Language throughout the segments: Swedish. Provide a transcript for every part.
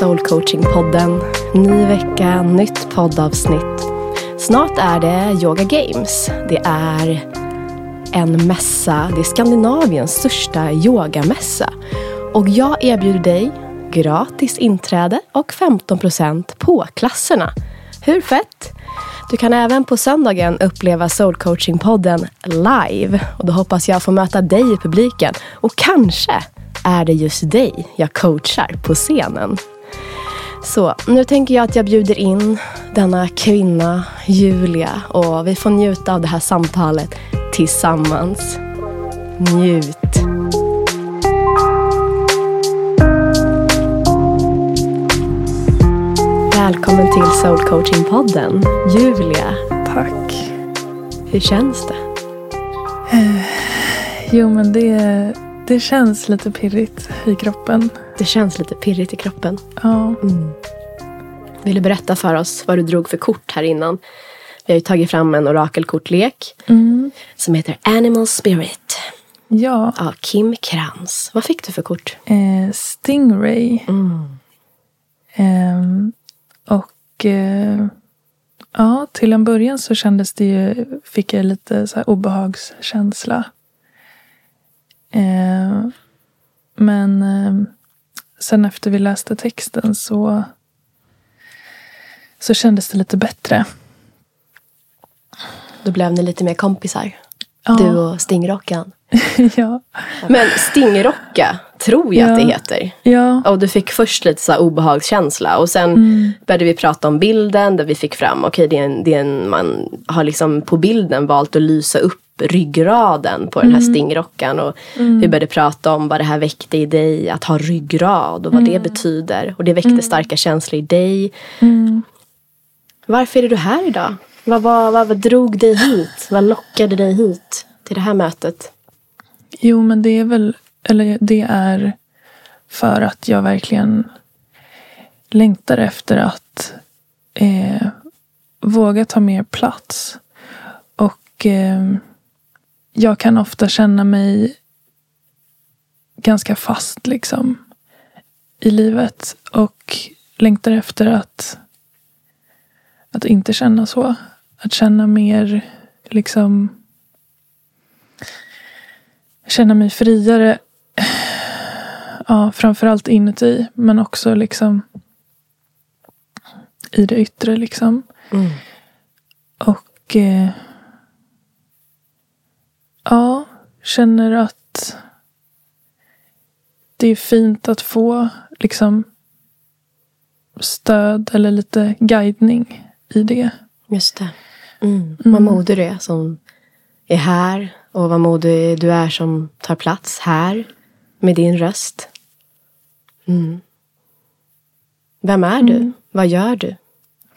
Soul Coaching-podden. Ny vecka, nytt poddavsnitt. Snart är det Yoga Games. Det är en mässa, det är Skandinaviens största yogamässa. Och jag erbjuder dig gratis inträde och 15% på klasserna. Hur fett? Du kan även på söndagen uppleva Soul Coaching-podden live. Och då hoppas jag få möta dig i publiken. Och kanske är det just dig jag coachar på scenen. Så nu tänker jag att jag bjuder in denna kvinna, Julia, och vi får njuta av det här samtalet tillsammans. Njut! Välkommen till Soul Coaching-podden, Julia. Tack. Hur känns det? Jo, men det, det känns lite pirrigt i kroppen. Det känns lite pirrigt i kroppen. Ja. Vill du berätta för oss vad du drog för kort här innan? Vi har ju tagit fram en orakelkortlek Mm. som heter Animal Spirit Ja. av Kim Krantz. Vad fick du för kort? Eh, Stingray. Mm. Ehm, och eh, ja, till en början så kändes det ju, fick jag lite så obehagskänsla. Eh, men eh, sen efter vi läste texten så, så kändes det lite bättre. Då blev ni lite mer kompisar. Ja. Du och Stingrockan. ja. Men Stingrocka tror jag att det Ja. heter. Ja. Och du fick först lite så obehagskänsla och sen Mm. började vi prata om bilden där vi fick fram, okej det är en, det är en, man har liksom på bilden valt att lysa upp ryggraden på den här Mm. stingrockan och vi började prata om vad det här väckte i dig, att ha ryggrad och vad det betyder. Och det väckte starka känslor i dig. Mm. Varför är du här idag? Vad, vad, vad, vad drog dig hit? Vad lockade dig hit till det här mötet? Jo, men det är väl, eller det är för att jag verkligen längtar efter att eh, våga ta mer plats. Och eh, jag kan ofta känna mig ganska fast liksom i livet och längtar efter att att inte känna så. Att känna mer liksom känna mig friare. Ja, framförallt inuti, men också liksom i det yttre. liksom. Mm. Och eh, ja, känner att det är fint att få liksom stöd eller lite guidning i det. Just det. Mm. Vad modig du är som är här och vad modig du är som tar plats här med din röst. Mm. Vem är du? Vad gör du?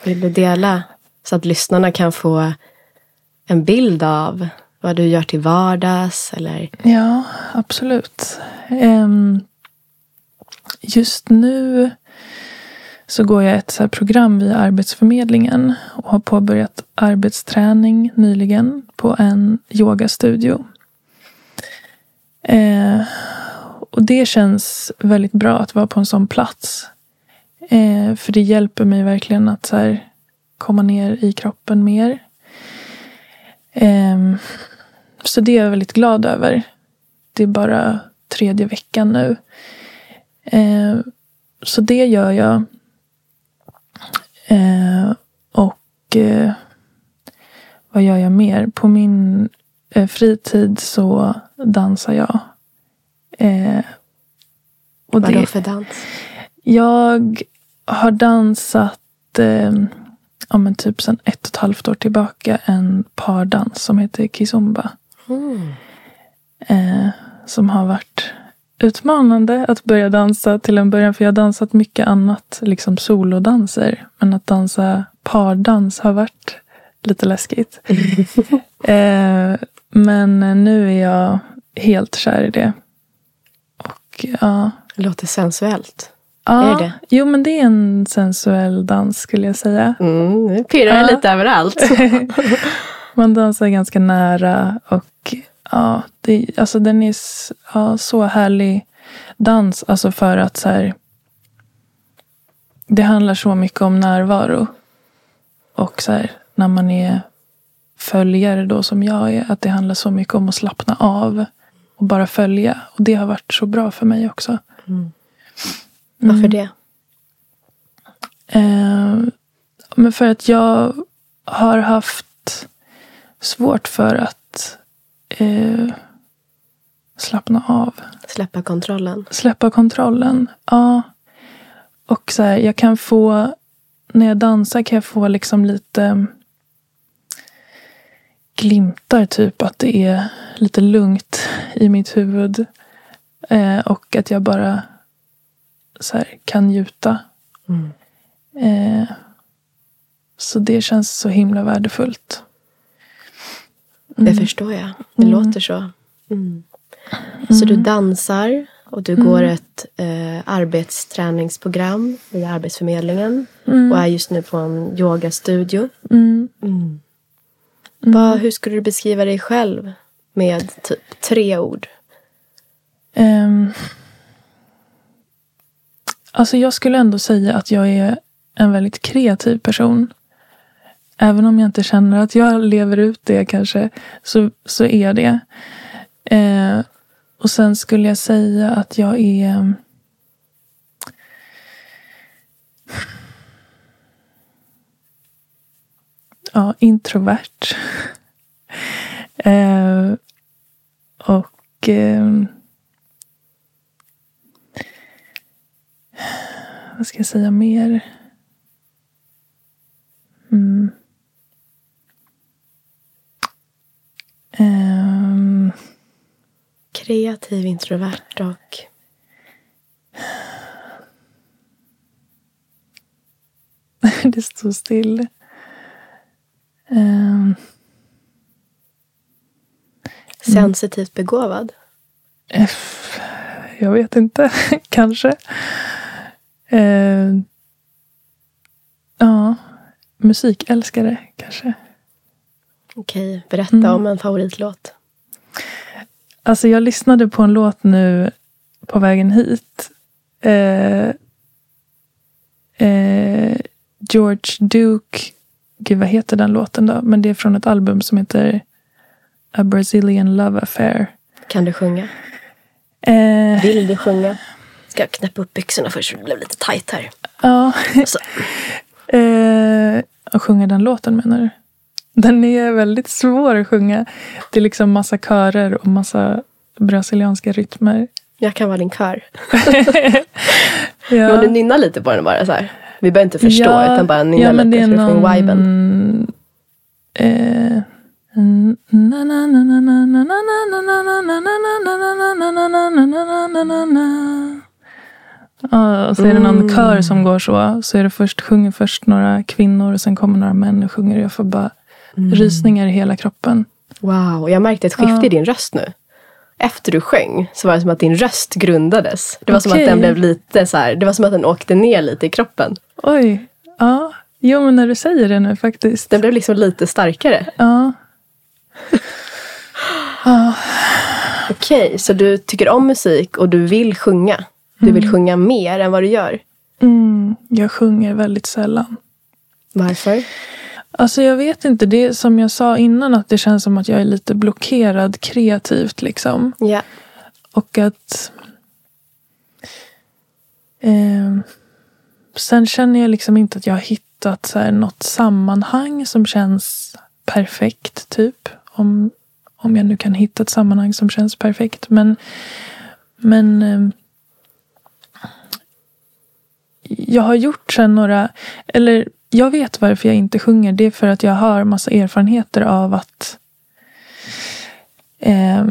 Vill du dela så att lyssnarna kan få en bild av vad du gör till vardags? Eller? Ja, absolut. Ehm, just nu så går jag ett så här program via Arbetsförmedlingen och har påbörjat arbetsträning nyligen på en yogastudio. Eh, och det känns väldigt bra att vara på en sån plats. Eh, för det hjälper mig verkligen att så här, komma ner i kroppen mer. Eh, så det är jag väldigt glad över. Det är bara tredje veckan nu. Eh, så det gör jag. Eh, och eh, vad gör jag mer? På min eh, fritid så dansar jag. Eh, och Vad då för dans? jag har dansat eh, ja, men typ sedan ett och ett halvt år tillbaka en pardans som heter kizomba. Mm. Eh, som har varit utmanande att börja dansa till en början. För jag har dansat mycket annat, liksom solodanser. Men att dansa pardans har varit lite läskigt. eh, men nu är jag helt kär i det. Och ja, Det låter sensuellt. ja Är det? Jo, men det är en sensuell dans skulle jag säga. Mm, nu pirrar det Ja. lite överallt. Man dansar ganska nära och ja, det, alltså den är ja, så härlig dans. Alltså för att så här, det handlar så mycket om närvaro. Och så här, när man är följare då som jag är, att det handlar så mycket om att slappna av och bara följa. Och det har varit så bra för mig också. Varför det? Eh, men för att jag har haft svårt för att eh, slappna av. Släppa kontrollen. Släppa kontrollen. Ja. Och så här, jag kan få, när jag dansar kan jag få liksom lite glimtar typ att det är lite lugnt i mitt huvud. Eh, och att jag bara så här, kan njuta. Mm. Eh, så det känns så himla värdefullt. Det förstår jag. Det låter så. Mm. Så du dansar och du går ett eh, arbetsträningsprogram via Arbetsförmedlingen och är just nu på en yogastudio. Mm. Mm. Vad, hur skulle du beskriva dig själv med typ tre ord? Ehm, alltså jag skulle ändå säga att jag är en väldigt kreativ person. Även om jag inte känner att jag lever ut det kanske, så, så är jag det. Eh, och sen skulle jag säga att jag är... Ja, introvert. eh, och... Eh, vad ska jag säga mer? Mm. Ehm, Kreativ, introvert och... det står still. Ehm, Sensitivt begåvad. F, jag vet inte, kanske. Ehm, ja, musikälskare kanske. Okej, berätta om en favoritlåt. Alltså jag lyssnade på en låt nu på vägen hit. Eh, eh, George Duke. Gud, vad heter den låten då? Men det är från ett album som heter A Brazilian Love Affair. Kan du sjunga? Eh, Vill du sjunga? Ska jag knäppa upp byxorna först för det blev lite tajt här. ja. Eh, och sjunga den låten menar du? Den är väldigt svår att sjunga. Det är liksom massa körer och massa brasilianska rytmer. Jag kan vara din kör. ja. Men du nynnar lite på den bara så här. Vi behöver inte förstå ja, utan bara nynna ja, lite. Det är någon... viben. Eh... Och så är det någon kör som går så. Så är det först, sjunger först några kvinnor och sen kommer några män och sjunger. Jag får bara rysningar i hela kroppen. Wow, jag märkte ett skifte Ja. i din röst nu. Efter du sjöng så var det som att din röst grundades. Det var som att den blev lite så här, det var som att den åkte ner lite i kroppen. Oj. Ja. Jo, men när du säger det nu faktiskt. Den blev liksom lite starkare. Ja. Okej, så du tycker om musik och du vill sjunga. Du vill sjunga mer än vad du gör. Mm, jag sjunger väldigt sällan. Varför? Alltså jag vet inte, det är som jag sa innan att det känns som att jag är lite blockerad kreativt liksom. Ja. Och att... Eh, sen känner jag liksom inte att jag har hittat så här något sammanhang som känns perfekt, typ. Om, om jag nu kan hitta ett sammanhang som känns perfekt. Men, men eh, jag har gjort sen några, eller jag vet varför jag inte sjunger. Det är för att jag har massa erfarenheter av att eh,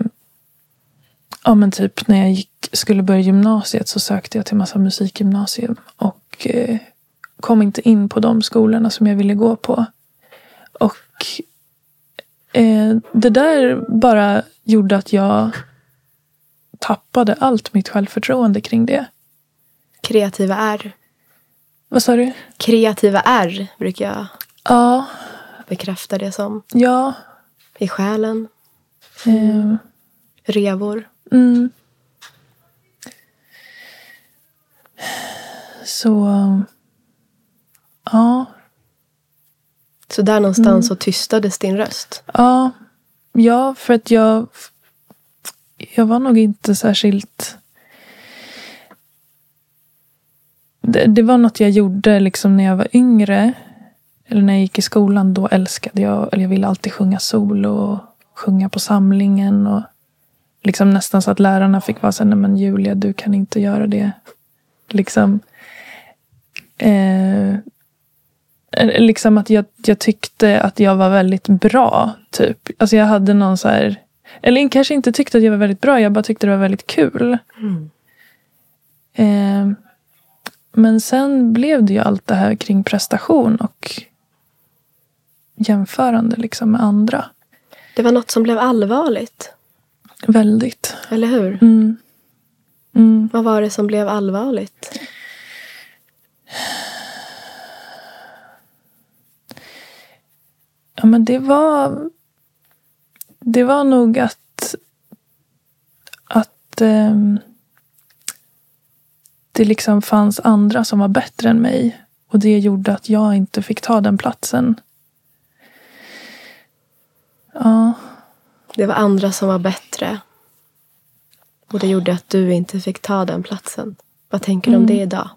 Ja men typ när jag gick, skulle börja gymnasiet så sökte jag till massa musikgymnasium. Och eh, kom inte in på de skolorna som jag ville gå på. Och eh, det där bara gjorde att jag tappade allt mitt självförtroende kring det. Kreativa är? Vad sa du? Kreativa R brukar jag Ja, bekräfta det som. ja. I själen. Eh, Revor. Mm. Så Ja. Så där någonstans så tystades din röst. Ja. Ja, för att jag... Jag var nog inte särskilt... Det, det var något jag gjorde liksom när jag var yngre. Eller när jag gick i skolan. Då älskade jag... Eller jag ville alltid sjunga solo. Och sjunga på samlingen. Och liksom nästan så att lärarna fick vara så nej men Julia, du kan inte göra det. Liksom. Eh, liksom att jag, jag tyckte att jag var väldigt bra. Typ. Alltså jag hade någon så här... Eller kanske inte tyckte att jag var väldigt bra, jag bara tyckte det var väldigt kul. Mm. Eh, men sen blev det ju allt det här kring prestation och jämförande liksom med andra. Det var något som blev allvarligt. Väldigt. Eller hur? Mm. Mm. Vad var det som blev allvarligt? Ja, men det var... Det var nog att... Att ehm, det liksom fanns andra som var bättre än mig. Och det gjorde att jag inte fick ta den platsen. Ja. Det var andra som var bättre. Och det gjorde att du inte fick ta den platsen. Vad tänker du om det idag?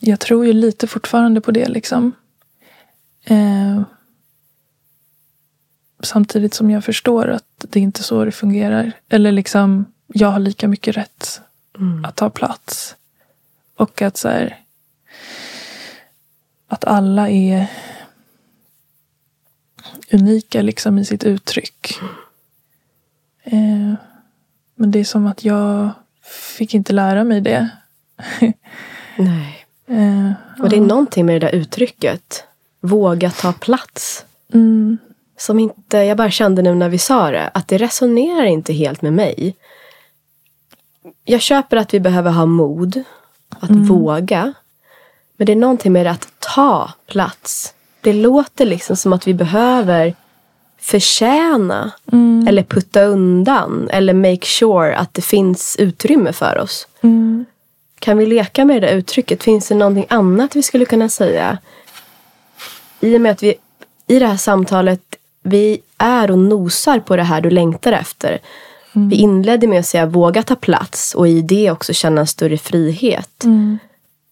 jag tror ju lite fortfarande på det liksom. Eh, samtidigt som jag förstår att det inte är så det fungerar. Eller liksom, jag har lika mycket rätt Mm. att ta plats. Och att så här, att alla är unika liksom i sitt uttryck. Eh, men det är som att jag fick inte lära mig det. Nej. Eh, Och det är någonting med det där uttrycket. Våga ta plats. mm, Som inte, jag bara kände nu när vi sa det, att det resonerar inte helt med mig. Jag köper att vi behöver ha mod. Att våga. Men det är någonting med att ta plats. Det låter liksom som att vi behöver förtjäna. mm, Eller putta undan. Eller make sure att det finns utrymme för oss. mm. Kan vi leka med det där uttrycket? Finns det någonting annat vi skulle kunna säga? I och med att vi i det här samtalet, vi är och nosar på det här du längtar efter. Vi inledde med att säga våga ta plats och i det också känna en större frihet. Mm.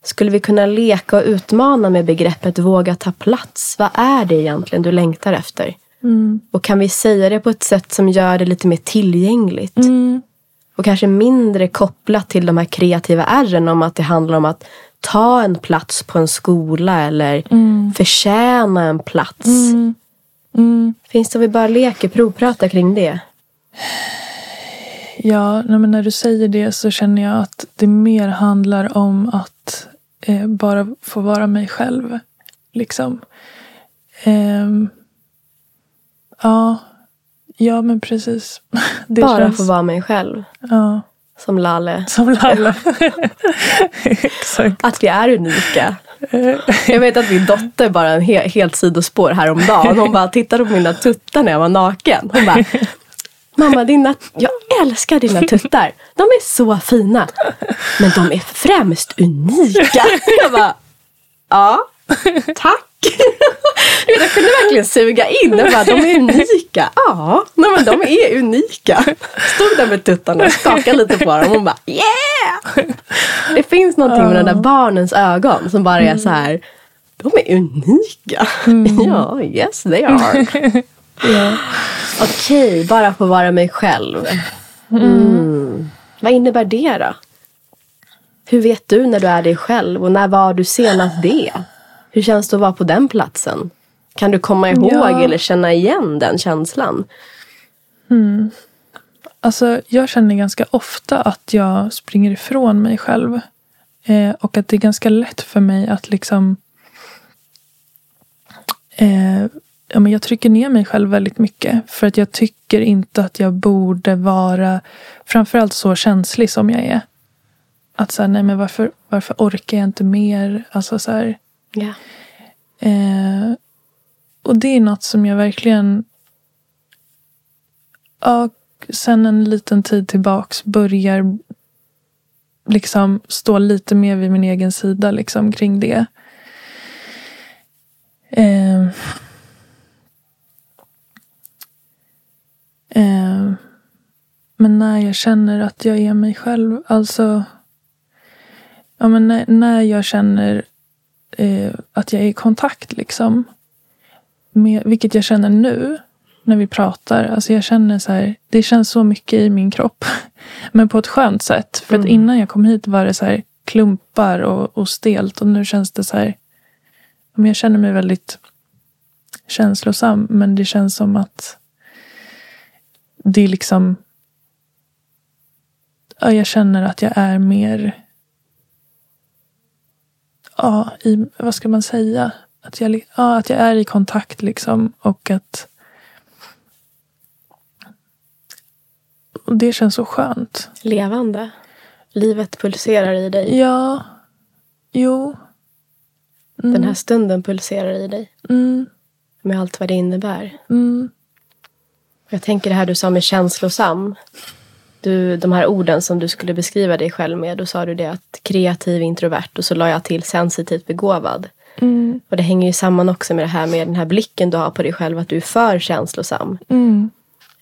Skulle vi kunna leka och utmana med begreppet våga ta plats? Vad är det egentligen du längtar efter? Mm. Och kan vi säga det på ett sätt som gör det lite mer tillgängligt? Mm. Och kanske mindre kopplat till de här kreativa ärren om att det handlar om att ta en plats på en skola eller Mm. förtjäna en plats. Mm. Finns det vi bara leker, provprata kring det? Ja, men när du säger det så känner jag att det mer handlar om att eh, bara få vara mig själv. Liksom. Ehm, ja, ja, men precis. Det bara känns, få vara mig själv. Ja, Som Lalle. som Lalle. Exakt. Att vi är unika. Jag vet att min dotter bara en he- helt sidospår häromdagen. Hon bara tittade på mina tuttar när jag var naken. Hon bara Mamma, dina, jag älskar dina tuttar. De är så fina. Men de är främst unika. Jag bara, ja, tack. Du vet, Jag kunde verkligen suga in. Jag bara, de är unika. Ja, nej, men de är unika. Stod där med tuttarna och skakade lite på dem. Och bara, yeah! Det finns någonting med de där barnens ögon som bara är så här. De är unika. Ja, yes they are. Ja. Okej, bara få vara mig själv. Mm. Vad innebär det då? Hur vet du när du är dig själv och när var du senast det? Hur känns det att vara på den platsen? Kan du komma ihåg Ja. eller känna igen den känslan? Alltså, jag känner ganska ofta att jag springer ifrån mig själv. Eh, och att det är ganska lätt för mig att liksom... Eh, ja, men jag trycker ner mig själv väldigt mycket. För att jag tycker inte att jag borde vara framförallt så känslig som jag är. Att säga, nej men varför, varför orkar jag inte mer? Alltså så här, Yeah. Eh, och det är något som jag verkligen ja, sen en liten tid tillbaks börjar liksom stå lite mer vid min egen sida liksom, kring det. Eh, eh, men när jag känner att jag är mig själv, alltså ja, men när, när jag känner eh, att jag är i kontakt, liksom, med, vilket jag känner nu när vi pratar. Alltså jag känner så här, det känns så mycket i min kropp. Men på ett skönt sätt. För mm. att innan jag kom hit var det så här klumpar och, och stelt. Och nu känns det så här, jag känner mig väldigt känslosam. Men det känns som att det är liksom, ja, jag känner att jag är mer ja, i, vad ska man säga? Att jag, ja, att jag är i kontakt liksom och att och det känns så skönt. Levande. Livet pulserar i dig. Ja. Jo. Mm. Den här stunden pulserar i dig. Mm. Med allt vad det innebär. Mm. Jag tänker det här du sa med känslosam du, de här orden som du skulle beskriva dig själv med. Då sa du det att kreativ, introvert och så la jag till sensitivt begåvad. Mm. Och det hänger ju samman också med det här med den här blicken du har på dig själv. Att du är för känslosam. Mm.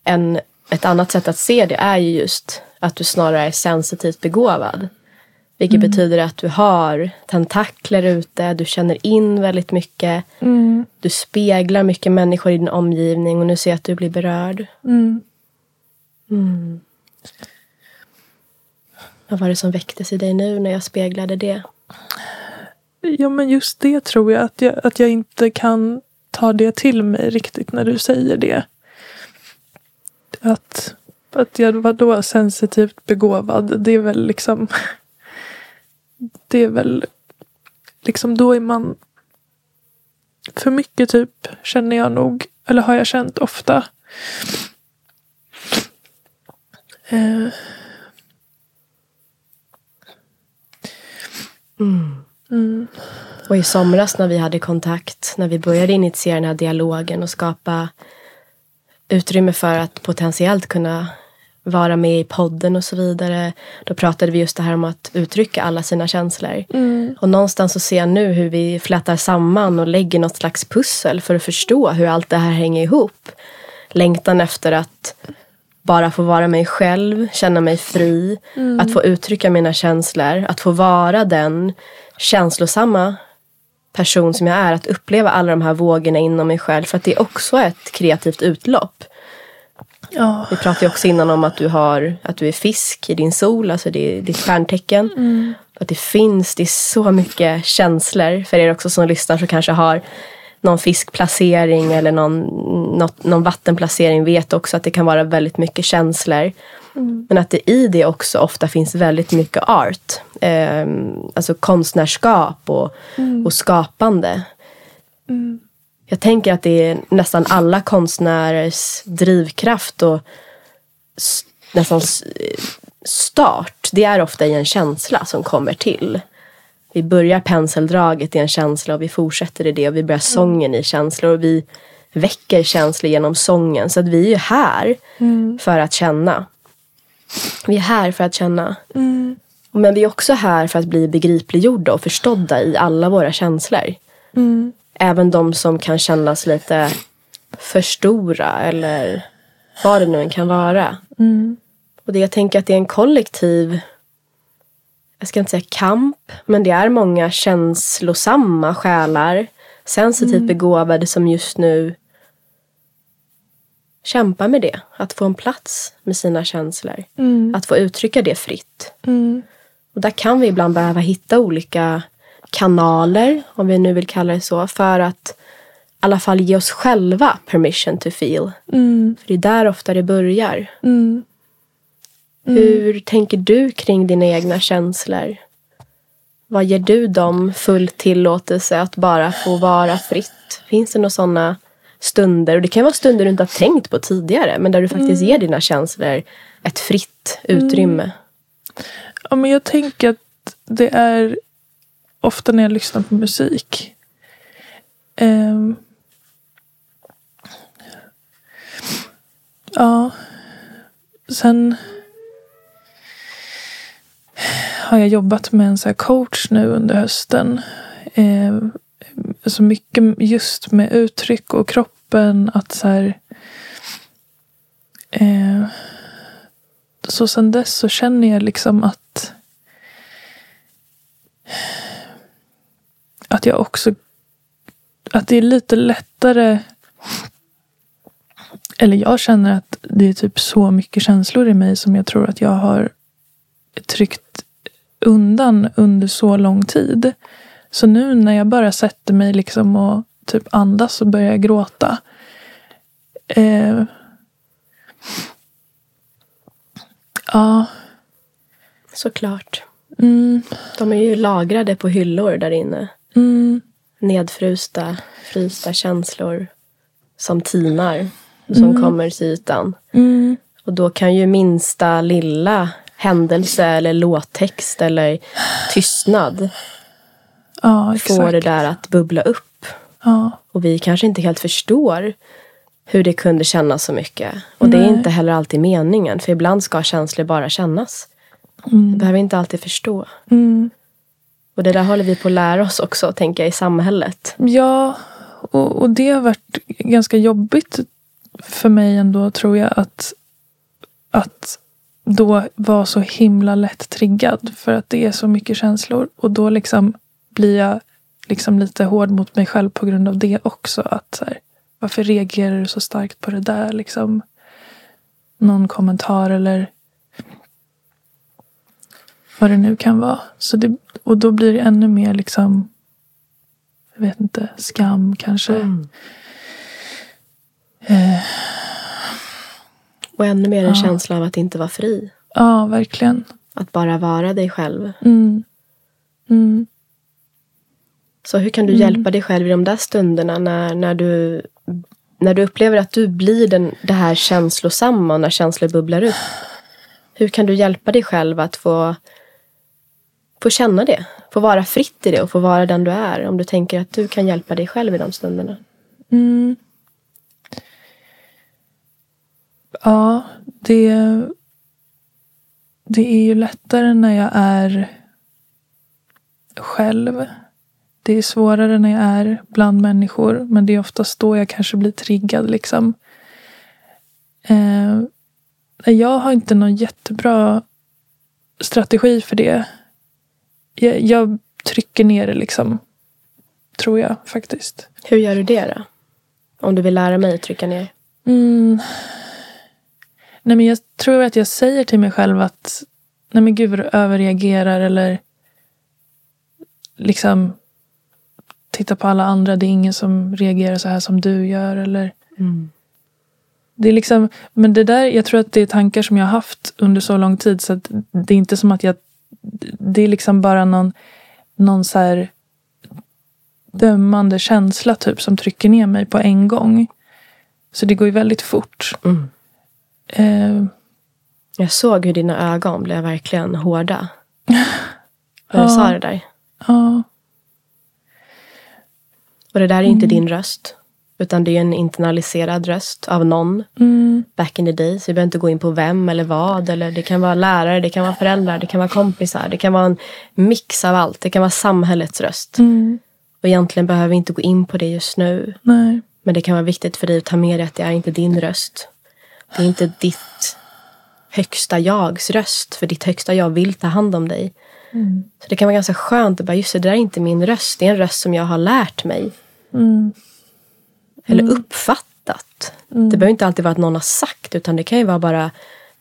En, ett annat sätt att se det är ju just att du snarare är sensitivt begåvad. Vilket mm. betyder att du har tentakler ute, du känner in väldigt mycket. Mm. Du speglar mycket människor i din omgivning och nu ser jag att du blir berörd. Mm. Vad var det som väcktes i dig nu när jag speglade det? Ja, men just det tror jag att jag, att jag inte kan ta det till mig riktigt när du säger det. Att, att jag var då sensitivt begåvad, det är väl liksom... Det är väl liksom då är man för mycket typ, känner jag nog. Eller har jag känt ofta. Eh, Mm. Mm. Och i somras när vi hade kontakt, när vi började initiera den här dialogen och skapa utrymme för att potentiellt kunna vara med i podden och så vidare. Då pratade vi just det här om att uttrycka alla sina känslor. Mm. Och någonstans så ser jag nu hur vi flätar samman och lägger något slags pussel för att förstå hur allt det här hänger ihop. Längtan efter att bara få vara mig själv, känna mig fri. Mm. Att få uttrycka mina känslor. Att få vara den känslosamma person som jag är. Att uppleva alla de här vågorna inom mig själv. För att det är också ett kreativt utlopp. Ja. Vi pratade ju också innan om att du, har, att du är fisk i din sol. Alltså det är ditt stjärntecken. Mm. Att det finns, det är så mycket känslor. För er också som lyssnar som kanske har någon fiskplacering eller någon, något, någon vattenplacering vet också att det kan vara väldigt mycket känslor. Mm. Men att det i det också ofta finns väldigt mycket art. Eh, alltså konstnärskap och, mm. och skapande. Mm. Jag tänker att det är nästan alla konstnärers drivkraft och nästan start. Det är ofta i en känsla som kommer till vi börjar penseldraget i en känsla och vi fortsätter i det och vi börjar sången i känslor och vi väcker känslor genom sången. Så att vi är ju här mm. för att känna. Vi är här för att känna. Mm. Men vi är också här för att bli begripliggjorda och förstådda i alla våra känslor. Mm. Även de som kan kännas lite för stora eller vad det nu än kan vara. Mm. Och det jag tänker att det är en kollektiv jag ska inte säga kamp, men det är många känslosamma själar, sensitivt mm. begåvade som just nu kämpar med det. Att få en plats med sina känslor. Mm. Att få uttrycka det fritt. Mm. Och där kan vi ibland behöva hitta olika kanaler, om vi nu vill kalla det så, för att i alla fall ge oss själva permission to feel. Mm. För det är där ofta det börjar. Mm. Mm. Hur tänker du kring dina egna känslor? Vad ger du dem full tillåtelse att bara få vara fritt? Finns det några sådana stunder? Och det kan vara stunder du inte har tänkt på tidigare. Men där du faktiskt mm. ger dina känslor ett fritt utrymme. Mm. Ja, men jag tänker att det är ofta när jag lyssnar på musik. Um, ja. Sen har jag jobbat med en så här coach nu under hösten. Eh, så mycket just med uttryck och kroppen. Att så här, eh, så sen dess så känner jag liksom att att jag också att det är lite lättare eller jag känner att det är typ så mycket känslor i mig som jag tror att jag har tryckt undan under så lång tid. Så nu när jag bara sätter mig liksom och typ andas och börjar gråta. Eh, ja. Såklart. Mm, De är ju lagrade på hyllor där inne. mm, Nedfrysta, frysta känslor som tinar. Som kommer till ytan. mm, Och då kan ju minsta lilla händelse eller låttext eller tystnad ja, få det exakt. där att bubbla upp. Ja, Och vi kanske inte helt förstår hur det kunde kännas så mycket. Och det är Nej. inte heller alltid meningen. För ibland ska känslor bara kännas. Det behöver inte alltid förstå. mm. Och det där håller vi på att lära oss också, tänker jag, i samhället. Ja, och, och det har varit ganska jobbigt för mig ändå tror jag att, att då vara så himla lätt triggad för att det är så mycket känslor. Och då liksom blir jag liksom lite hård mot mig själv på grund av det också. Att så här, varför reagerar du så starkt på det där? Liksom, någon kommentar eller vad det nu kan vara. Så det, och då blir det ännu mer liksom jag vet inte, skam kanske. Mm. Eh, Och ännu mer en Ja. känsla av att inte vara fri. ja, verkligen. Att bara vara dig själv. Mm. Mm. Så hur kan du hjälpa dig själv i de där stunderna när, när, du, när du upplever att du blir den, det här känslosamma när känslor bubblar upp? Hur kan du hjälpa dig själv att få, få känna det? Få vara fritt i det och få vara den du är. Om du tänker att du kan hjälpa dig själv i de stunderna. Mm. Ja, det, det är ju lättare när jag är själv. Det är svårare när jag är bland människor. Men det är oftast då jag kanske blir triggad. Liksom. Eh, jag har inte någon jättebra strategi för det. Jag, jag trycker ner det liksom. Tror jag faktiskt. Hur gör du det då? Om du vill lära mig att trycka ner. Mm. Nej, men jag tror att jag säger till mig själv att nej men gud vad du överreagerar eller liksom titta på alla andra. Det är ingen som reagerar så här som du gör. Eller, det är liksom, men det där, jag tror att det är tankar som jag har haft under så lång tid så att det är inte som att jag det är liksom bara någon, någon så här dömande känsla typ som trycker ner mig på en gång. Så det går ju väldigt fort. Mm. Eh, Jag såg hur dina ögon blev verkligen hårda. När du Ja. sa det där. ja, Och det där är inte din röst. Utan det är en internaliserad röst av någon mm, back in the day. Så vi behöver inte gå in på vem eller vad. Eller det kan vara lärare, det kan vara föräldrar, det kan vara kompisar. Det kan vara en mix av allt. Det kan vara samhällets röst. mm, Och egentligen behöver vi inte gå in på det just nu. nej, Men det kan vara viktigt för dig att ta med dig att det är inte din röst. Det är inte ditt högsta jags röst. För ditt högsta jag vill ta hand om dig. Så det kan vara ganska skönt att bara, just det, det där är inte min röst. Det är en röst som jag har lärt mig. mm, Eller uppfattat. Det behöver inte alltid vara att någon har sagt. Utan det kan ju vara bara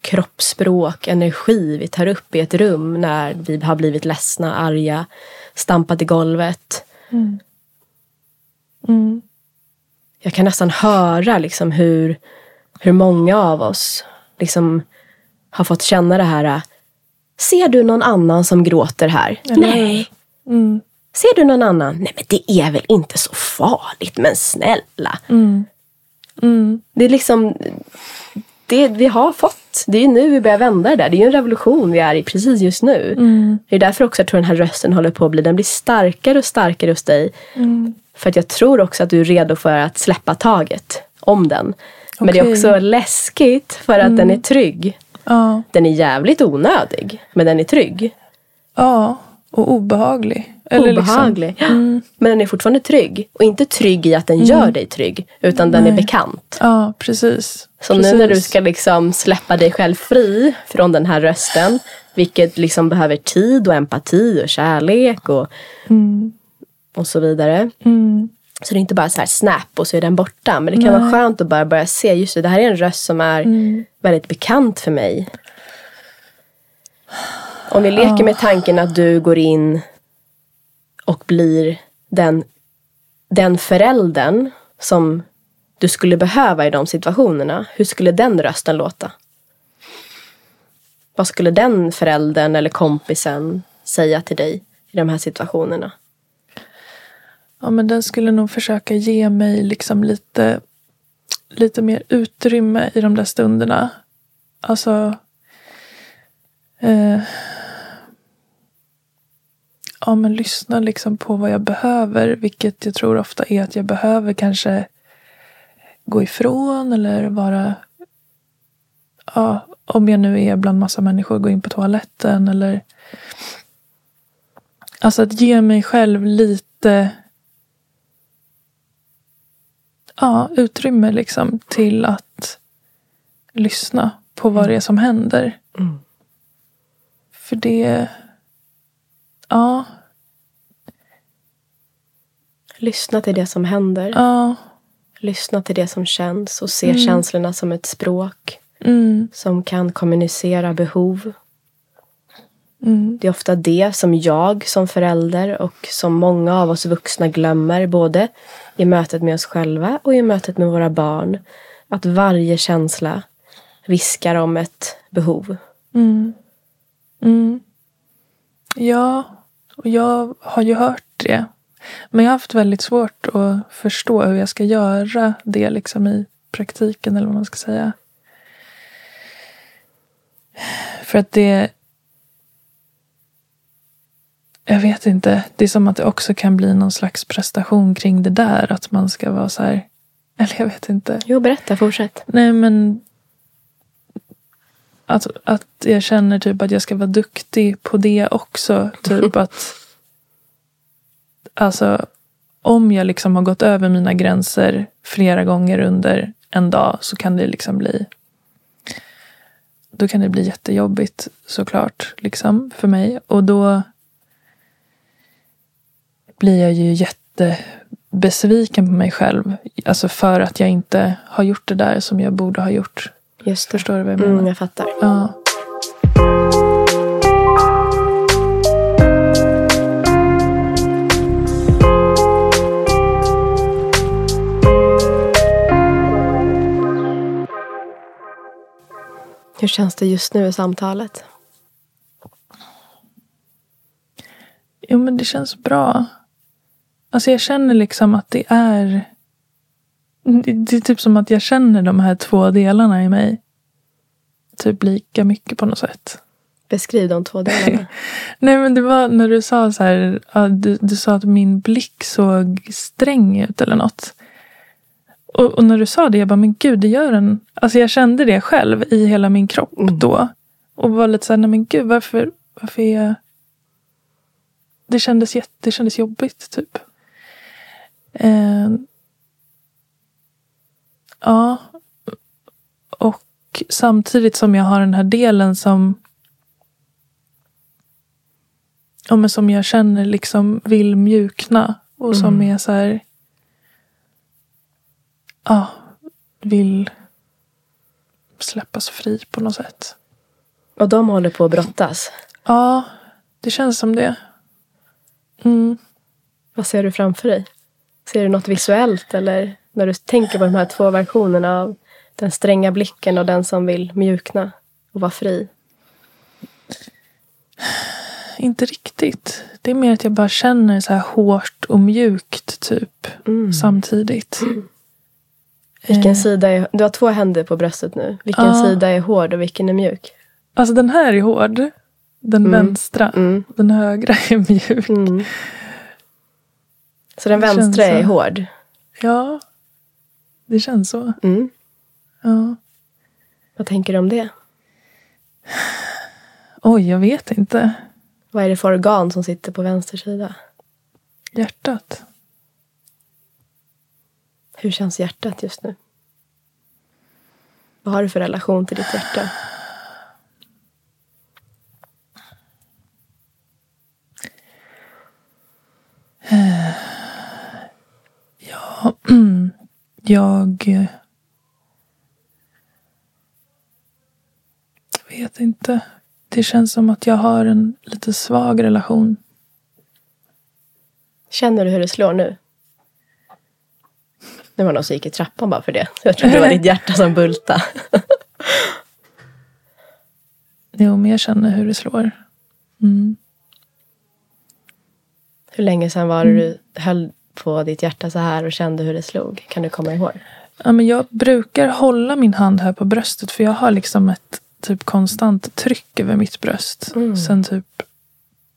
kroppsspråk, energi vi tar upp i ett rum när vi har blivit ledsna, arga, stampat i golvet. mm, Jag kan nästan höra liksom hur, hur många av oss liksom har fått känna det här. Ser du någon annan som gråter här? Eller Nej. mm, Ser du någon annan? Nej, men det är väl inte så farligt, men snälla. mm, mm, Det är liksom det vi har fått. Det är nu vi börjar vända det där. Det är en revolution vi är i precis just nu. mm, Det är därför också jag tror den här rösten håller på att bli, den blir starkare och starkare hos dig. mm. För att jag tror också att du är redo för att släppa taget om den. Men det är också läskigt för att den är trygg. Ja, Den är jävligt onödig, men den är trygg. Ja, och obehaglig. Eller Obehaglig. Liksom, mm, Men den är fortfarande trygg. Och inte trygg i att den gör dig trygg. Utan den är Nej. bekant. ja, precis. Så precis. nu när du ska liksom släppa dig själv fri från den här rösten. Vilket liksom behöver tid och empati och kärlek och, Mm, och så vidare. Så det är inte bara så här snap och så är den borta. Men det kan vara Nej. skönt att bara börja se, just det, det här är en röst som är mm. väldigt bekant för mig. Om vi leker med tanken att du går in och blir den, den föräldern som du skulle behöva i de situationerna. Hur skulle den rösten låta? Vad skulle den föräldern eller kompisen säga till dig i de här situationerna? Ja, men den skulle nog försöka ge mig liksom lite, lite mer utrymme i de där stunderna. Alltså... Eh, ja, men lyssna liksom på vad jag behöver. Vilket jag tror ofta är att jag behöver kanske gå ifrån eller vara... Ja, om jag nu är bland massa människor, gå in på toaletten eller... Alltså att ge mig själv lite ja, utrymme liksom till att lyssna på vad det är som händer. Mm. För det... Ja, Lyssna till det som händer. ja. Lyssna till det som känns och se känslorna som ett språk Mm, som kan kommunicera behov. Mm, Det är ofta det som jag som förälder och som många av oss vuxna glömmer både i mötet med oss själva och i mötet med våra barn. Att varje känsla viskar om ett behov. mm, mm. Ja, och jag har ju hört det. Men jag har haft väldigt svårt att förstå hur jag ska göra det liksom i praktiken eller vad man ska säga. För att det... Jag vet inte. Det är som att det också kan bli någon slags prestation kring det där. Att man ska vara så här... Eller jag vet inte. Jo, berätta, fortsätt. Nej, men... Att, att jag känner typ att jag ska vara duktig på det också. Typ att... Alltså, om jag liksom har gått över mina gränser flera gånger under en dag så kan det liksom bli... Då kan det bli jättejobbigt såklart, liksom, för mig. Och då blir jag ju jättebesviken på mig själv. Alltså för att jag inte har gjort det där som jag borde ha gjort. Just det. Förstår du vad jag menar? Mm, jag fattar. Ja. Hur känns det just nu i samtalet? Jo, men det känns bra. Alltså jag känner liksom att det är... Det, är typ som att jag känner de här två delarna i mig. Typ lika mycket på något sätt. Beskriv de två delarna. Nej men det var när du sa så här. Du, du sa att min blick såg sträng ut eller något. Och, och när du sa det, jag bara, men gud, det gör den. Alltså jag kände det själv i hela min kropp Mm. då. Och var lite så här, nej men gud, varför, varför är jag... Det kändes, jätte, det kändes jobbigt, typ. Eh, ja. Och samtidigt som jag har den här delen som ja, men som jag känner liksom vill mjukna. Och som är så här... Ja, vill släppas fri på något sätt. Och de håller på att brottas. Ja, det känns som det. Mm. Vad ser du framför dig? Ser du något visuellt eller när du tänker på de här två versionerna av den stränga blicken och den som vill mjukna och vara fri? Inte riktigt. Det är mer att jag bara känner så här hårt och mjukt typ Mm. samtidigt. Vilken Eh, sida är... Du har två händer på bröstet nu. Vilken Ja. sida är hård och vilken är mjuk? Alltså den här är hård. Den Mm. vänstra. Mm. Den högra är mjuk. Så den vänstra är så. hård? Ja, det känns så. Mm. Ja. Vad tänker du om det? Oj, jag vet inte. Vad är det för organ som sitter på vänster sida? Hjärtat. Hur känns hjärtat just nu? Vad har du för relation till ditt hjärta? Ja, jag vet inte. Det känns som att jag har en lite svag relation. Känner du hur det slår nu? Det var någon som gick i trappan bara för det. Jag tror det var ditt hjärta som bultade. Jo, men jag känner hur det slår. Mm. Hur länge sedan var det du höll på ditt hjärta så här och kände hur det slog? Kan du komma ihåg? Ja, men jag brukar hålla min hand här på bröstet för jag har liksom ett typ konstant tryck över mitt bröst. Mm. Sen typ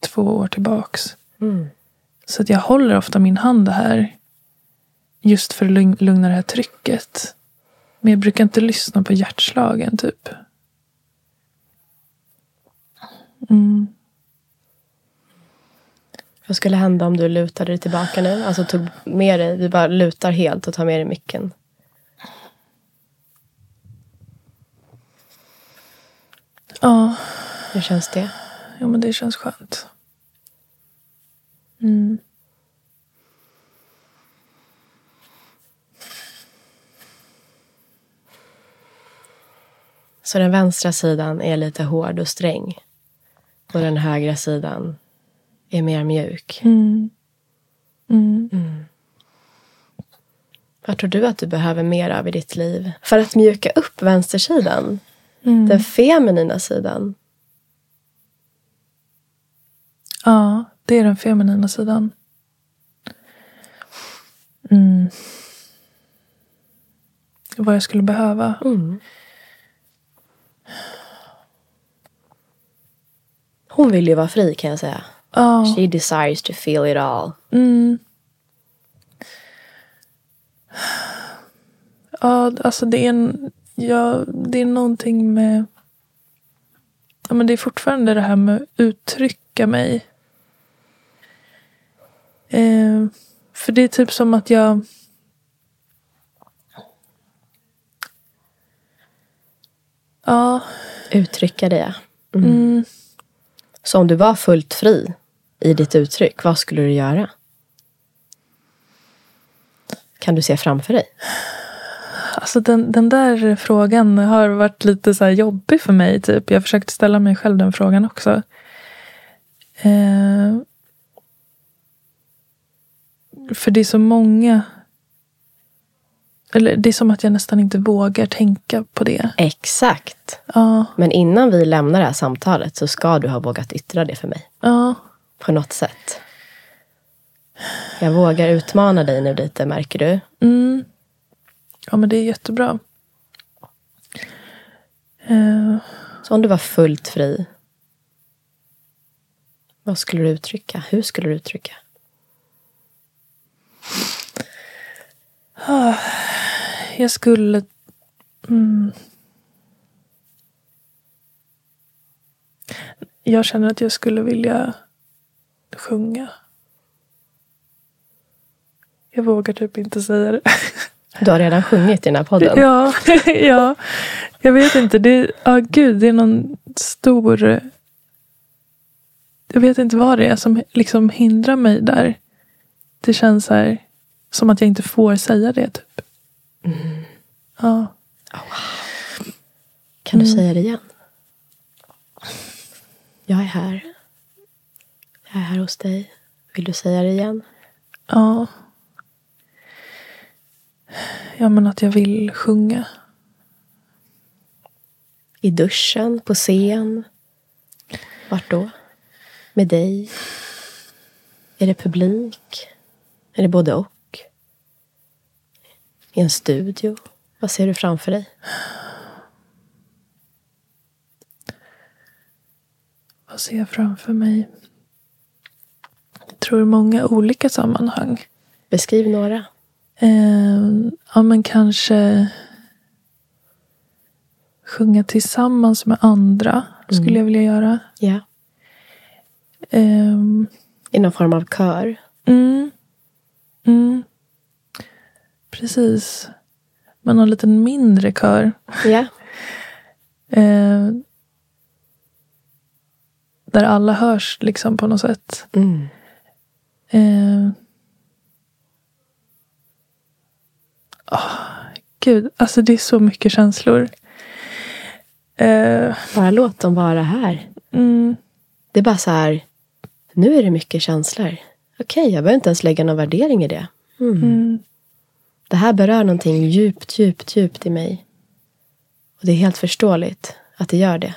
två år tillbaks. Mm. Så att jag håller ofta min hand här. Just för att lugn- lugna det här trycket. Men jag brukar inte lyssna på hjärtslagen typ. Mm. Vad skulle hända om du lutade dig tillbaka nu? Alltså tog med dig, du bara lutar helt och tar med dig micken. Ja, Hur känns det? ja, men det känns skönt. Mm. Så den vänstra sidan är lite hård och sträng. Och den högra sidan är mer mjuk. Mm. Mm. Vad tror du att du behöver mer av i ditt liv? För att mjuka upp vänstersidan. Mm. Den feminina sidan. Ja, det är den feminina sidan. Mm. Vad jag skulle behöva. Mm. Hon vill ju vara fri kan jag säga. Ja. She desires to feel it all. Mm. Ja, alltså det är en... Ja, det är någonting med... Ja, men det är fortfarande det här med att uttrycka mig. Eh, för det är typ som att jag... Ja. Uttrycka det. Mm. Så om du var fullt fri i ditt uttryck, vad skulle du göra? Kan du se framför dig? Alltså den, den där frågan har varit lite så jobbig för mig. Typ. Jag har försökt ställa mig själv den frågan också. Eh, för det är så många... Eller det är som att jag nästan inte vågar tänka på det. Exakt. Ja, Men innan vi lämnar det här samtalet så ska du ha vågat yttra det för mig. ja, På något sätt. Jag vågar utmana dig nu lite, märker du? mm. ja men det är jättebra. Eh, Så om du var fullt fri. Vad skulle du uttrycka? Hur skulle du uttrycka? jag skulle... Mm. Jag känner att jag skulle vilja sjunga. Jag vågar typ inte säga det. Du har redan sjungit i den här podden. Ja, ja. Jag vet inte. Det, ja, gud, det är någon stor... Jag vet inte vad det är som liksom hindrar mig där. Det känns så här, som att jag inte får säga det. typ. Ja. Kan du säga det igen? Jag är här. Jag är här hos dig. Vill du säga det igen? Ja. Ja, men att jag vill sjunga. I duschen? På scen? Vart då? Med dig? Är det publik? Är det både och? I en studio? Vad ser du framför dig? Vad ser jag framför mig? Tror många olika sammanhang. Beskriv några. Eh, ja, men kanske sjunga tillsammans med andra skulle jag vilja göra. Ja. Ehm, I någon form av kör. mm, mm, precis. Men någon liten mindre kör. Ja. Eh, där alla hörs liksom på något sätt. Mm. Eh, åh, gud, alltså det är så mycket känslor. Eh, Bara låt dem vara här. mm, Det är bara så här. Nu är det mycket känslor. Okej, jag behöver inte ens lägga någon värdering i det. Mm. mm, Det här berör någonting djupt, djupt, djupt i mig. Och det är helt förståeligt att det gör det.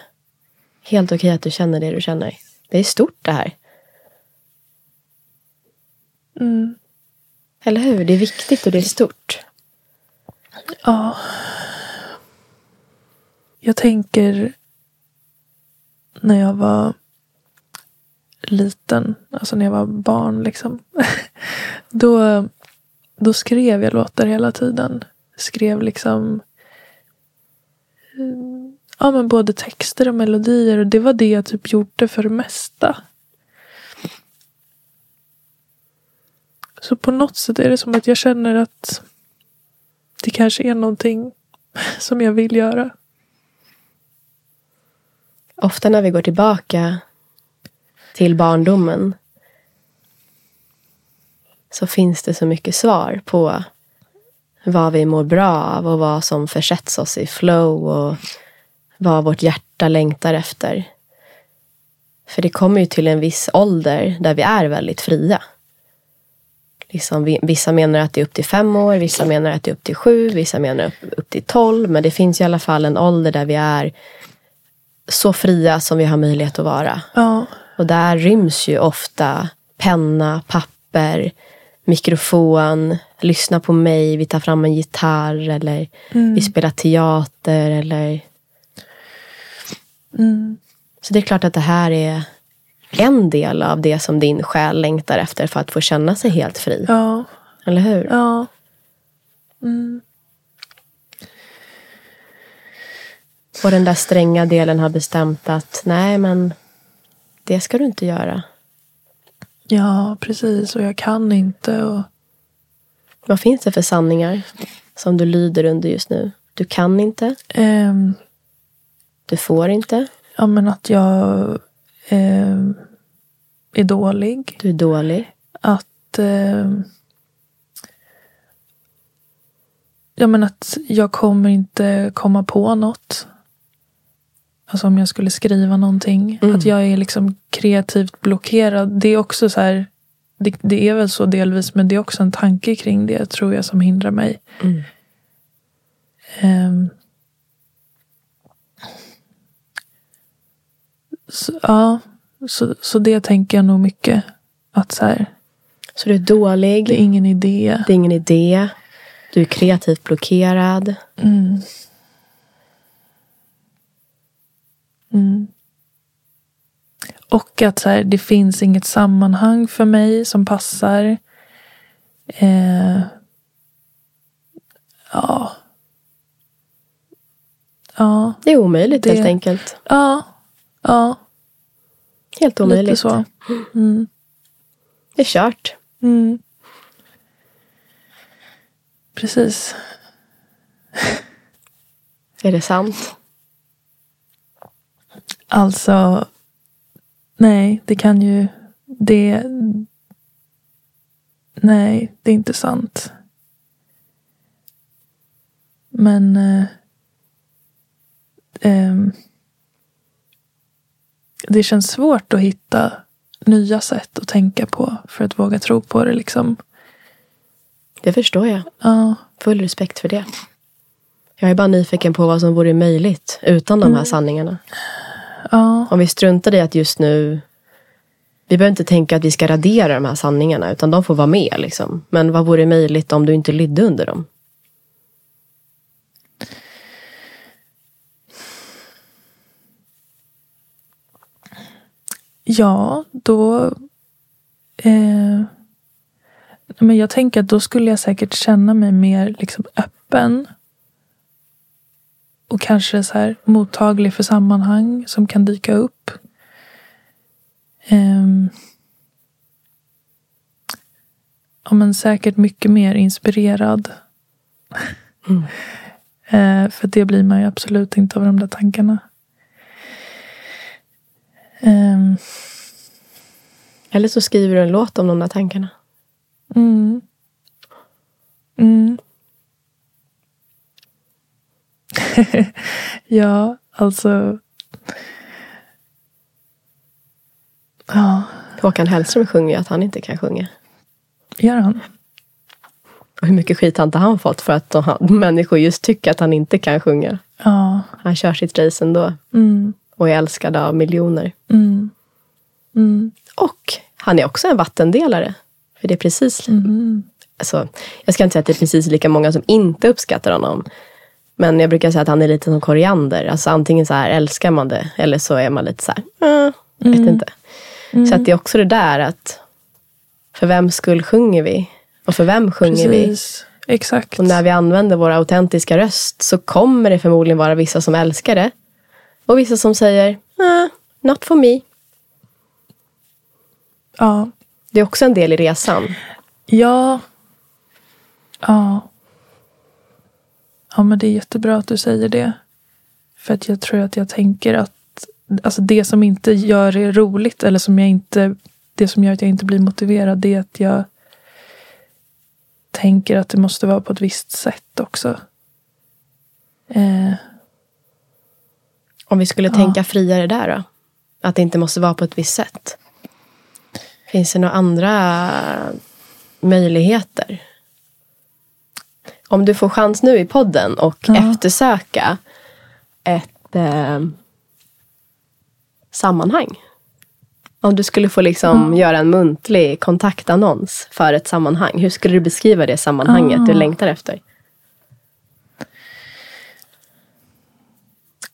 Helt okej att du känner det du känner. Det är stort det här mm, Eller hur? Det är viktigt och det är stort. ja. Jag tänker när jag var liten, alltså när jag var barn liksom. Då, då skrev jag låtar hela tiden. Skrev liksom eh, ja, men både texter och melodier. Och det var det jag typ gjorde för det mesta. Så på något sätt är det som att jag känner att det kanske är någonting som jag vill göra. Ofta när vi går tillbaka till barndomen så finns det så mycket svar på vad vi mår bra av och vad som försätts oss i flow och vad vårt hjärta längtar efter. För det kommer ju till en viss ålder där vi är väldigt fria. Liksom, vi- vissa menar att det är upp till fem år, vissa menar att det är upp till sju, vissa menar upp, upp till tolv. Men det finns i alla fall en ålder där vi är så fria som vi har möjlighet att vara. Ja, Och där ryms ju ofta penna, papper, mikrofon, lyssna på mig, vi tar fram en gitarr eller vi spelar teater eller... mm, Så det är klart att det här är en del av det som din själ längtar efter för att få känna sig helt fri. ja, Eller hur? ja. Mm, Och den där stränga delen har bestämt att nej men det ska du inte göra. ja, precis. Och jag kan inte. Och, Vad finns det för sanningar som du lyder under just nu? Du kan inte, ehm, du får inte, ja, men att jag ehm, är dålig. du är dålig. Att ehm, ja, men att jag kommer inte komma på något. Alltså om jag skulle skriva någonting. Mm. Att jag är liksom kreativt blockerad. Det är också så här. Det, det är väl så delvis, men det är också en tanke kring det tror jag som hindrar mig. Mm. Ehm. Så, ja, så, så det tänker jag nog mycket. Att så här, Så du är dålig, det är ingen idé. det är ingen idé, du är kreativt blockerad. Mm. Mm. Och att så här, det finns inget sammanhang för mig som passar. Eh, ja. Ja. Det är omöjligt Det- helt enkelt. Ja. Ja. Helt omöjligt. Lite så. Mm. Det är kört. Mm. Precis. Är det sant? Alltså, nej, det kan ju, det, nej, det är inte sant. Men, eh, ehm, det känns svårt att hitta nya sätt att tänka på för att våga tro på det liksom. Det förstår jag. Ja, Full respekt för det. Jag är bara nyfiken på vad som vore möjligt utan de här sanningarna. ja, Om vi struntar i att just nu... Vi behöver inte tänka att vi ska radera de här sanningarna, utan de får vara med. Liksom. Men vad vore möjligt om du inte lydde under dem? Ja, då... Eh, men jag tänker att då skulle jag säkert känna mig mer liksom öppen. Och kanske så här mottaglig för sammanhang som kan dyka upp. ehm, ja, men säkert mycket mer inspirerad. Mm. Eh, för det blir man ju absolut inte av de där tankarna. Ehm, Eller så skriver du en låt om de där tankarna. mm. Mm. ja, alltså. Ja, Håkan Hellström sjunger ju att han inte kan sjunga. gör han? Och hur mycket skit har inte han fått för att de, människor just tycker att han inte kan sjunga. Ja. Han kör sitt race ändå Mm. Och är älskad av miljoner. Mm. Mm. Och han är också en vattendelare. För det är precis... Mm. Alltså, jag ska inte säga att det är precis lika många som inte uppskattar honom. Men jag brukar säga att han är lite som koriander. Alltså antingen så här älskar man det eller så är man lite så här, äh, vet Mm. inte. Så att det är också det där att för vem skull sjunger vi? Och för vem sjunger vi? Precis. Exakt. Och när vi använder vår autentiska röst så kommer det förmodligen vara vissa som älskar det. Och vissa som säger, ah, not for me. Ja. Det är också en del i resan. Ja. Ja. Ja, men det är jättebra att du säger det. För att jag tror att jag tänker att alltså det som inte gör det roligt eller som jag inte, det som gör att jag inte blir motiverad det är att jag tänker att det måste vara på ett visst sätt också. Eh, Om vi skulle Ja. tänka friare där då? Att det inte måste vara på ett visst sätt. Finns det några andra möjligheter? Om du får chans nu i podden och Ja. eftersöka ett eh, sammanhang. Om du skulle få liksom göra en muntlig kontaktannons för ett sammanhang. Hur skulle du beskriva det sammanhanget du Ah. längtar efter?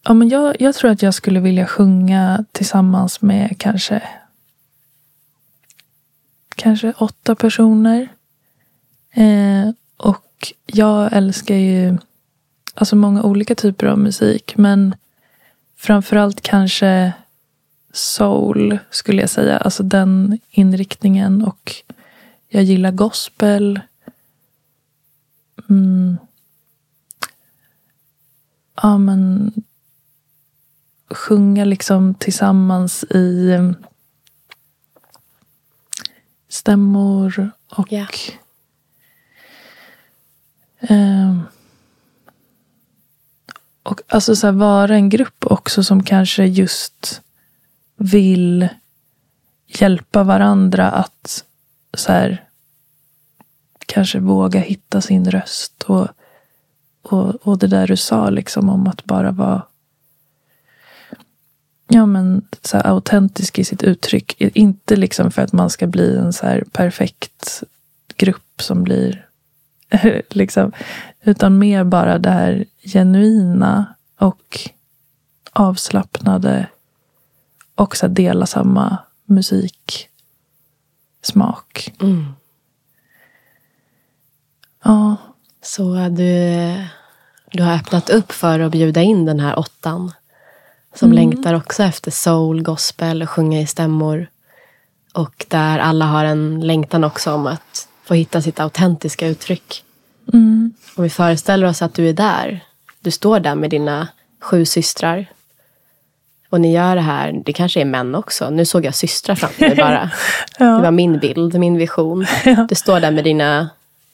Ja, men jag, jag tror att jag skulle vilja sjunga tillsammans med kanske kanske åtta personer. Eh, och jag älskar ju alltså många olika typer av musik. Men framförallt kanske soul skulle jag säga. Alltså den inriktningen. Och jag gillar gospel. Mm. Ja, men sjunga liksom tillsammans i eh, stämmor och Ja. ehm, och alltså så här, vara en grupp också som kanske just vill hjälpa varandra att så här, kanske våga hitta sin röst och, och, och det där du sa liksom om att bara vara ja, men, så här, autentisk i sitt uttryck. Inte liksom för att man ska bli en så här perfekt grupp som blir liksom, utan mer bara det här genuina och avslappnade och så här, dela samma musiksmak. Mm. Ja, Så du, du har öppnat upp för att bjuda in den här åttan. Som längtar också efter soul, gospel och sjunga i stämmor. Och där alla har en längtan också om att få hitta sitt autentiska uttryck. mm, Och vi föreställer oss att du är där. Du står där med dina sju systrar. Och ni gör det här, det kanske är män också. Nu såg jag systrar framför mig bara. Det var ja, min bild, min vision. Ja. Du står där med dina,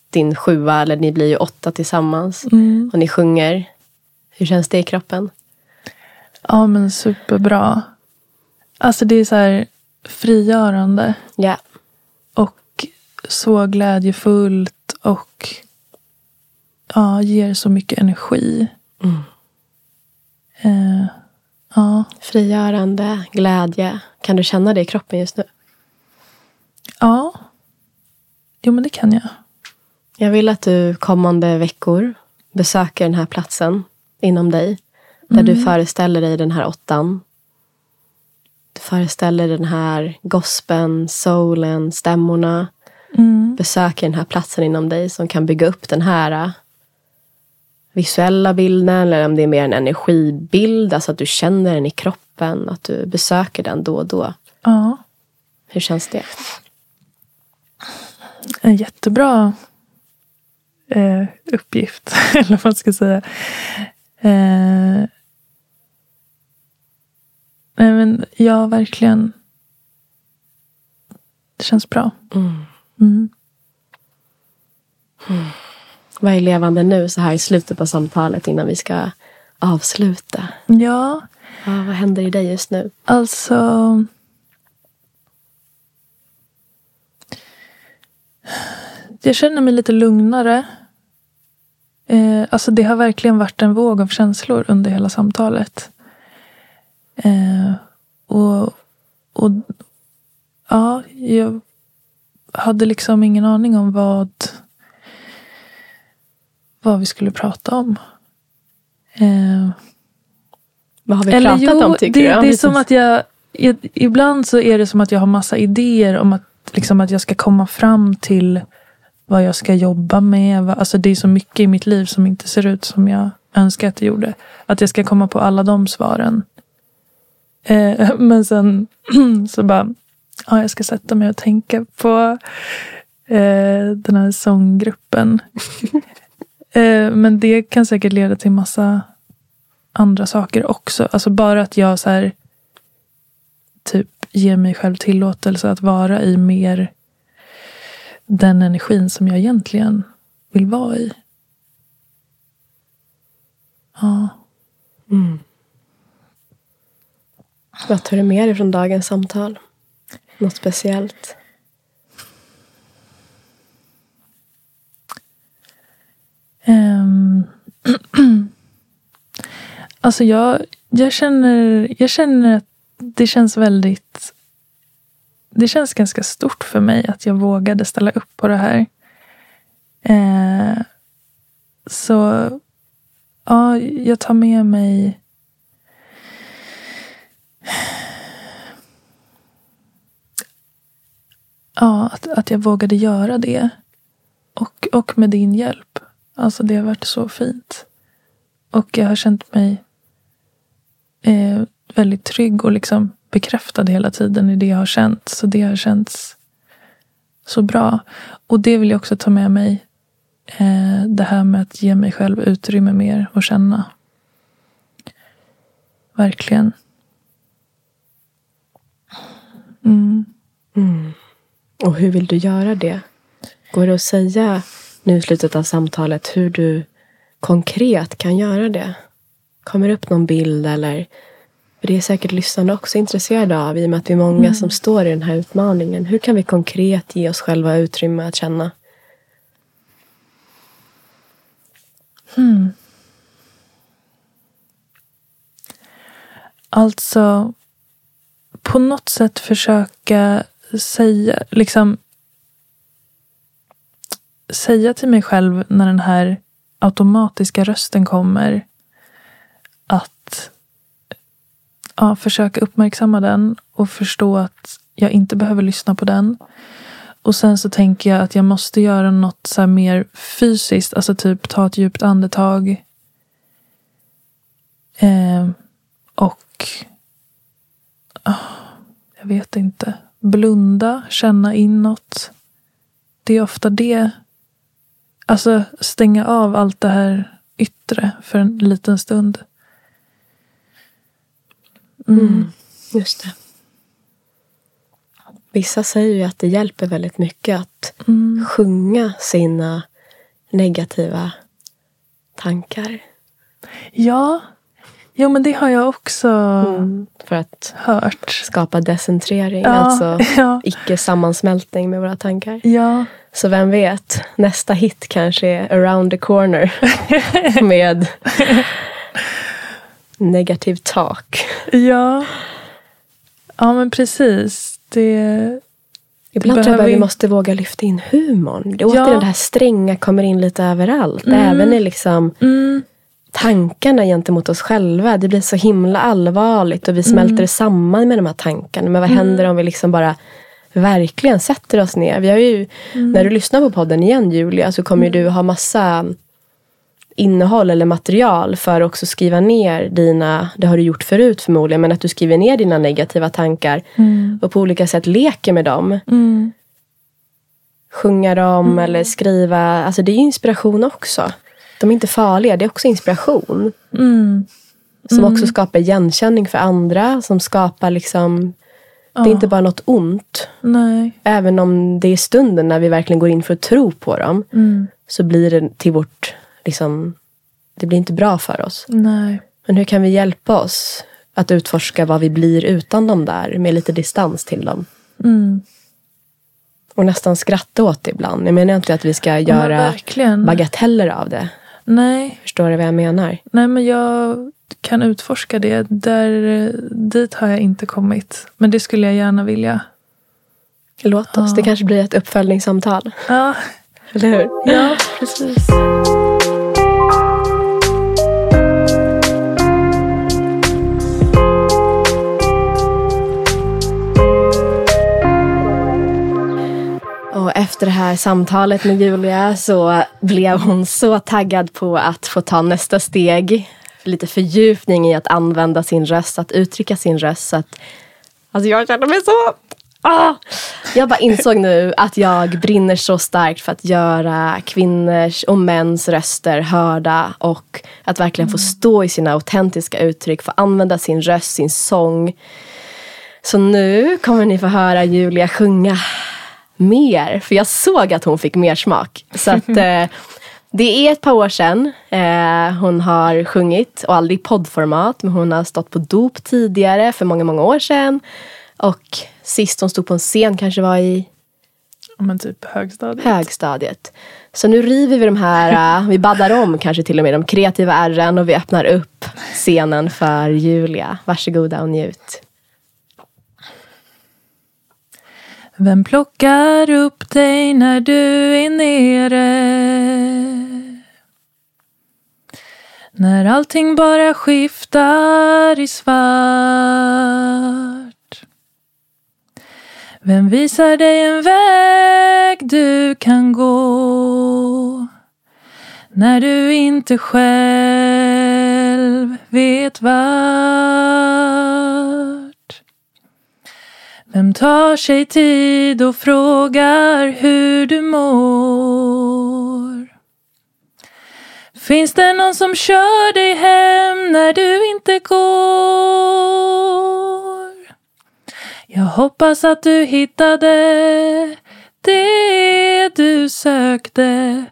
din sjua, eller ni blir ju åtta tillsammans. mm. Och ni sjunger. Hur känns det i kroppen? Ja, men superbra. Alltså det är så här frigörande. Ja. Och så glädjefullt och ja, ger så mycket energi. Mm. Eh, ja, Frigörande, glädje. Kan du känna det i kroppen just nu? ja. Jo, men det kan jag. Jag vill att du kommande veckor besöker den här platsen inom dig. Där du föreställer dig den här åttan. Du föreställer den här gospeln, soulen, stämmorna. Mm. Besöker den här platsen inom dig som kan bygga upp den här äh, visuella bilden. Eller om det är mer en energibild. Alltså att du känner den i kroppen. Att du besöker den då och då. Ja, Hur känns det? En jättebra eh, uppgift, eller vad man ska säga. Eh, nej men ja, verkligen. Det känns bra. Mm. Mm. Vad är levande nu så här i slutet på samtalet innan vi ska avsluta? Ja, Ja, vad händer i dig just nu? alltså. Jag känner mig lite lugnare. Eh, alltså det har verkligen varit en våg av känslor under hela samtalet. Eh, och, och ja, jag hade liksom ingen aning om vad, vad vi skulle prata om. Eh, Vad har vi eller pratat jo, om tycker det, du? Det är som att jag, jag... Ibland så är det som att jag har massa idéer om att, liksom att jag ska komma fram till vad jag ska jobba med. Alltså det är så mycket i mitt liv som inte ser ut som jag önskar att det gjorde. Att jag ska komma på alla de svaren. Eh, men sen så bara, ja, jag ska sätta mig och tänka på eh, den här sånggruppen. eh, men det kan säkert leda till massa andra saker också. Alltså bara att jag så här typ ger mig själv tillåtelse att vara i mer den energin som jag egentligen vill vara i. Ja. Mm. Vad tar du med dig från dagens samtal? Något speciellt? Ehm. alltså jag, jag, känner, jag känner att det känns väldigt... Det känns ganska stort för mig att jag vågade ställa upp på det här. Eh, så ja, jag tar med mig... Ja, att, att jag vågade göra det. Och, och med din hjälp. Alltså det har varit så fint. Och jag har känt mig eh, väldigt trygg och liksom bekräftad hela tiden i det jag har känt. Så det har känts så bra. Och det vill jag också ta med mig. Eh, det här med att ge mig själv utrymme mer och känna. Verkligen. Mm. Mm. Och hur vill du göra det? Går det att säga nu i slutet av samtalet hur du konkret kan göra det? Kommer det upp någon bild eller? För det är säkert lyssnarna också intresserade av i och med att vi är många som står i den här utmaningen. Hur kan vi konkret ge oss själva utrymme att känna? Alltså på något sätt försöka säga, liksom säga till mig själv när den här automatiska rösten kommer att ja, försöka uppmärksamma den och förstå att jag inte behöver lyssna på den. Och sen så tänker jag att jag måste göra något så här mer fysiskt, alltså typ ta ett djupt andetag. Eh, och oh, jag vet inte. Blunda, känna inåt. Det är ofta det. Alltså stänga av allt det här yttre för en liten stund. Mm. Just det. Vissa säger ju att det hjälper väldigt mycket att Mm. sjunga sina negativa tankar. Ja, jo men det har jag också För att hört. skapa decentrering, Ja, alltså ja, icke-sammansmältning med våra tankar. ja, Så vem vet, nästa hit kanske är around the corner med negativ talk. ja. Ja men precis. Det, Ibland tror jag Behöver bara vi måste våga lyfta in humorn. Det Ja. återigen det här stränga kommer in lite överallt. Mm. Även i liksom mm, tankarna gentemot oss själva. Det blir så himla allvarligt och vi Mm. smälter samman med de här tankarna. Men vad händer om vi liksom bara verkligen sätter oss ner? Vi har ju, Mm. När du lyssnar på podden igen Julia så kommer ju du ha massa innehåll eller material för att också skriva ner dina, det har du gjort förut förmodligen, men att du skriver ner dina negativa tankar Mm. och på olika sätt leker med dem. Mm. Sjunga dem eller skriva, alltså det är ju inspiration också. De är inte farliga, det är också inspiration. Mm. Som också skapar igenkänning för andra, som skapar liksom, det är Ja. inte bara något ont. Nej. Även om det är stunden när vi verkligen går in för att tro på dem, Mm. så blir det till vårt, liksom, det blir inte bra för oss. Nej. Men hur kan vi hjälpa oss att utforska vad vi blir utan dem där, med lite distans till dem? Mm. Och nästan skratta åt det ibland. Jag menar inte att vi ska Ja, göra verkligen. bagateller av det. Nej. Förstår du vad jag menar? Nej, men jag kan utforska det. Där, dit har jag inte kommit. Men det skulle jag gärna vilja. Låt oss. Ja. Det kanske blir ett uppföljningssamtal. Ja, Eller hur? ja precis. Efter det här samtalet med Julia så blev hon så taggad på att få ta nästa steg. Lite fördjupning i att använda sin röst, att uttrycka sin röst. Så att, alltså jag känner mig så... Ah! Jag bara insåg nu att jag brinner så starkt för att göra kvinnors och mäns röster hörda och att verkligen få stå i sina autentiska uttryck, få använda sin röst, sin sång. Så nu kommer ni få höra Julia sjunga mer. För jag såg att hon fick mer smak. Så att, eh, det är ett par år sedan eh, hon har sjungit och aldrig i poddformat. Men hon har stått på dop tidigare för många, många år sedan. Och sist hon stod på en scen kanske var i Men typ högstadiet. högstadiet. Så nu river vi de här, eh, vi baddar om kanske till och med de kreativa ärren och vi öppnar upp scenen för Julia. Varsågoda och njut. Vem plockar upp dig när du är nere? När allting bara skiftar i svart. Vem visar dig en väg du kan gå? När du inte själv vet vart. Vem tar sig tid och frågar hur du mår? Finns det någon som kör dig hem när du inte går? Jag hoppas att du hittade det du sökte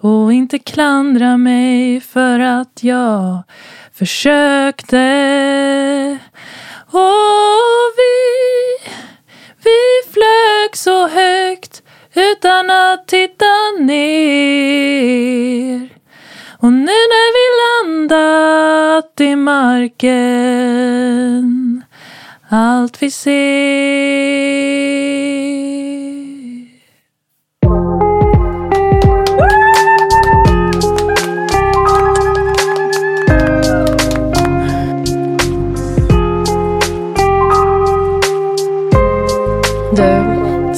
och inte klandra mig för att jag försökte. Och vi, så högt utan att titta ner. Och nu när vi landat i marken allt vi ser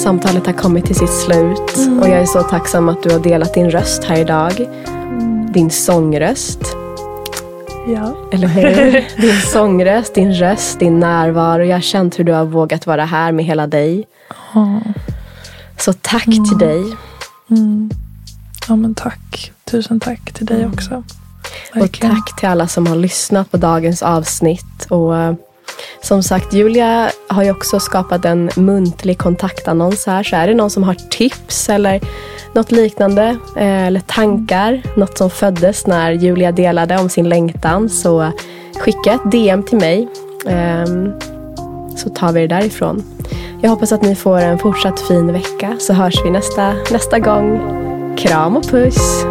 samtalet har kommit till sitt slut och jag är så tacksam att du har delat din röst här idag. Din sångröst, Ja. eller hur? Din sångröst, din röst, din närvaro. Jag har känt hur du har vågat vara här med hela dig. Så tack till dig. Mm. Ja men tack. Tusen tack till dig också. Och Verkligen. tack till alla som har lyssnat på dagens avsnitt. Och eh, som sagt, Julia har ju också skapat en muntlig kontaktannons här. Så är det någon som har tips eller något liknande eh, eller tankar, något som föddes när Julia delade om sin längtan så skicka ett DM till mig ehm, så tar vi det därifrån. Jag hoppas att ni får en fortsatt fin vecka så hörs vi nästa, nästa gång. Kram och puss!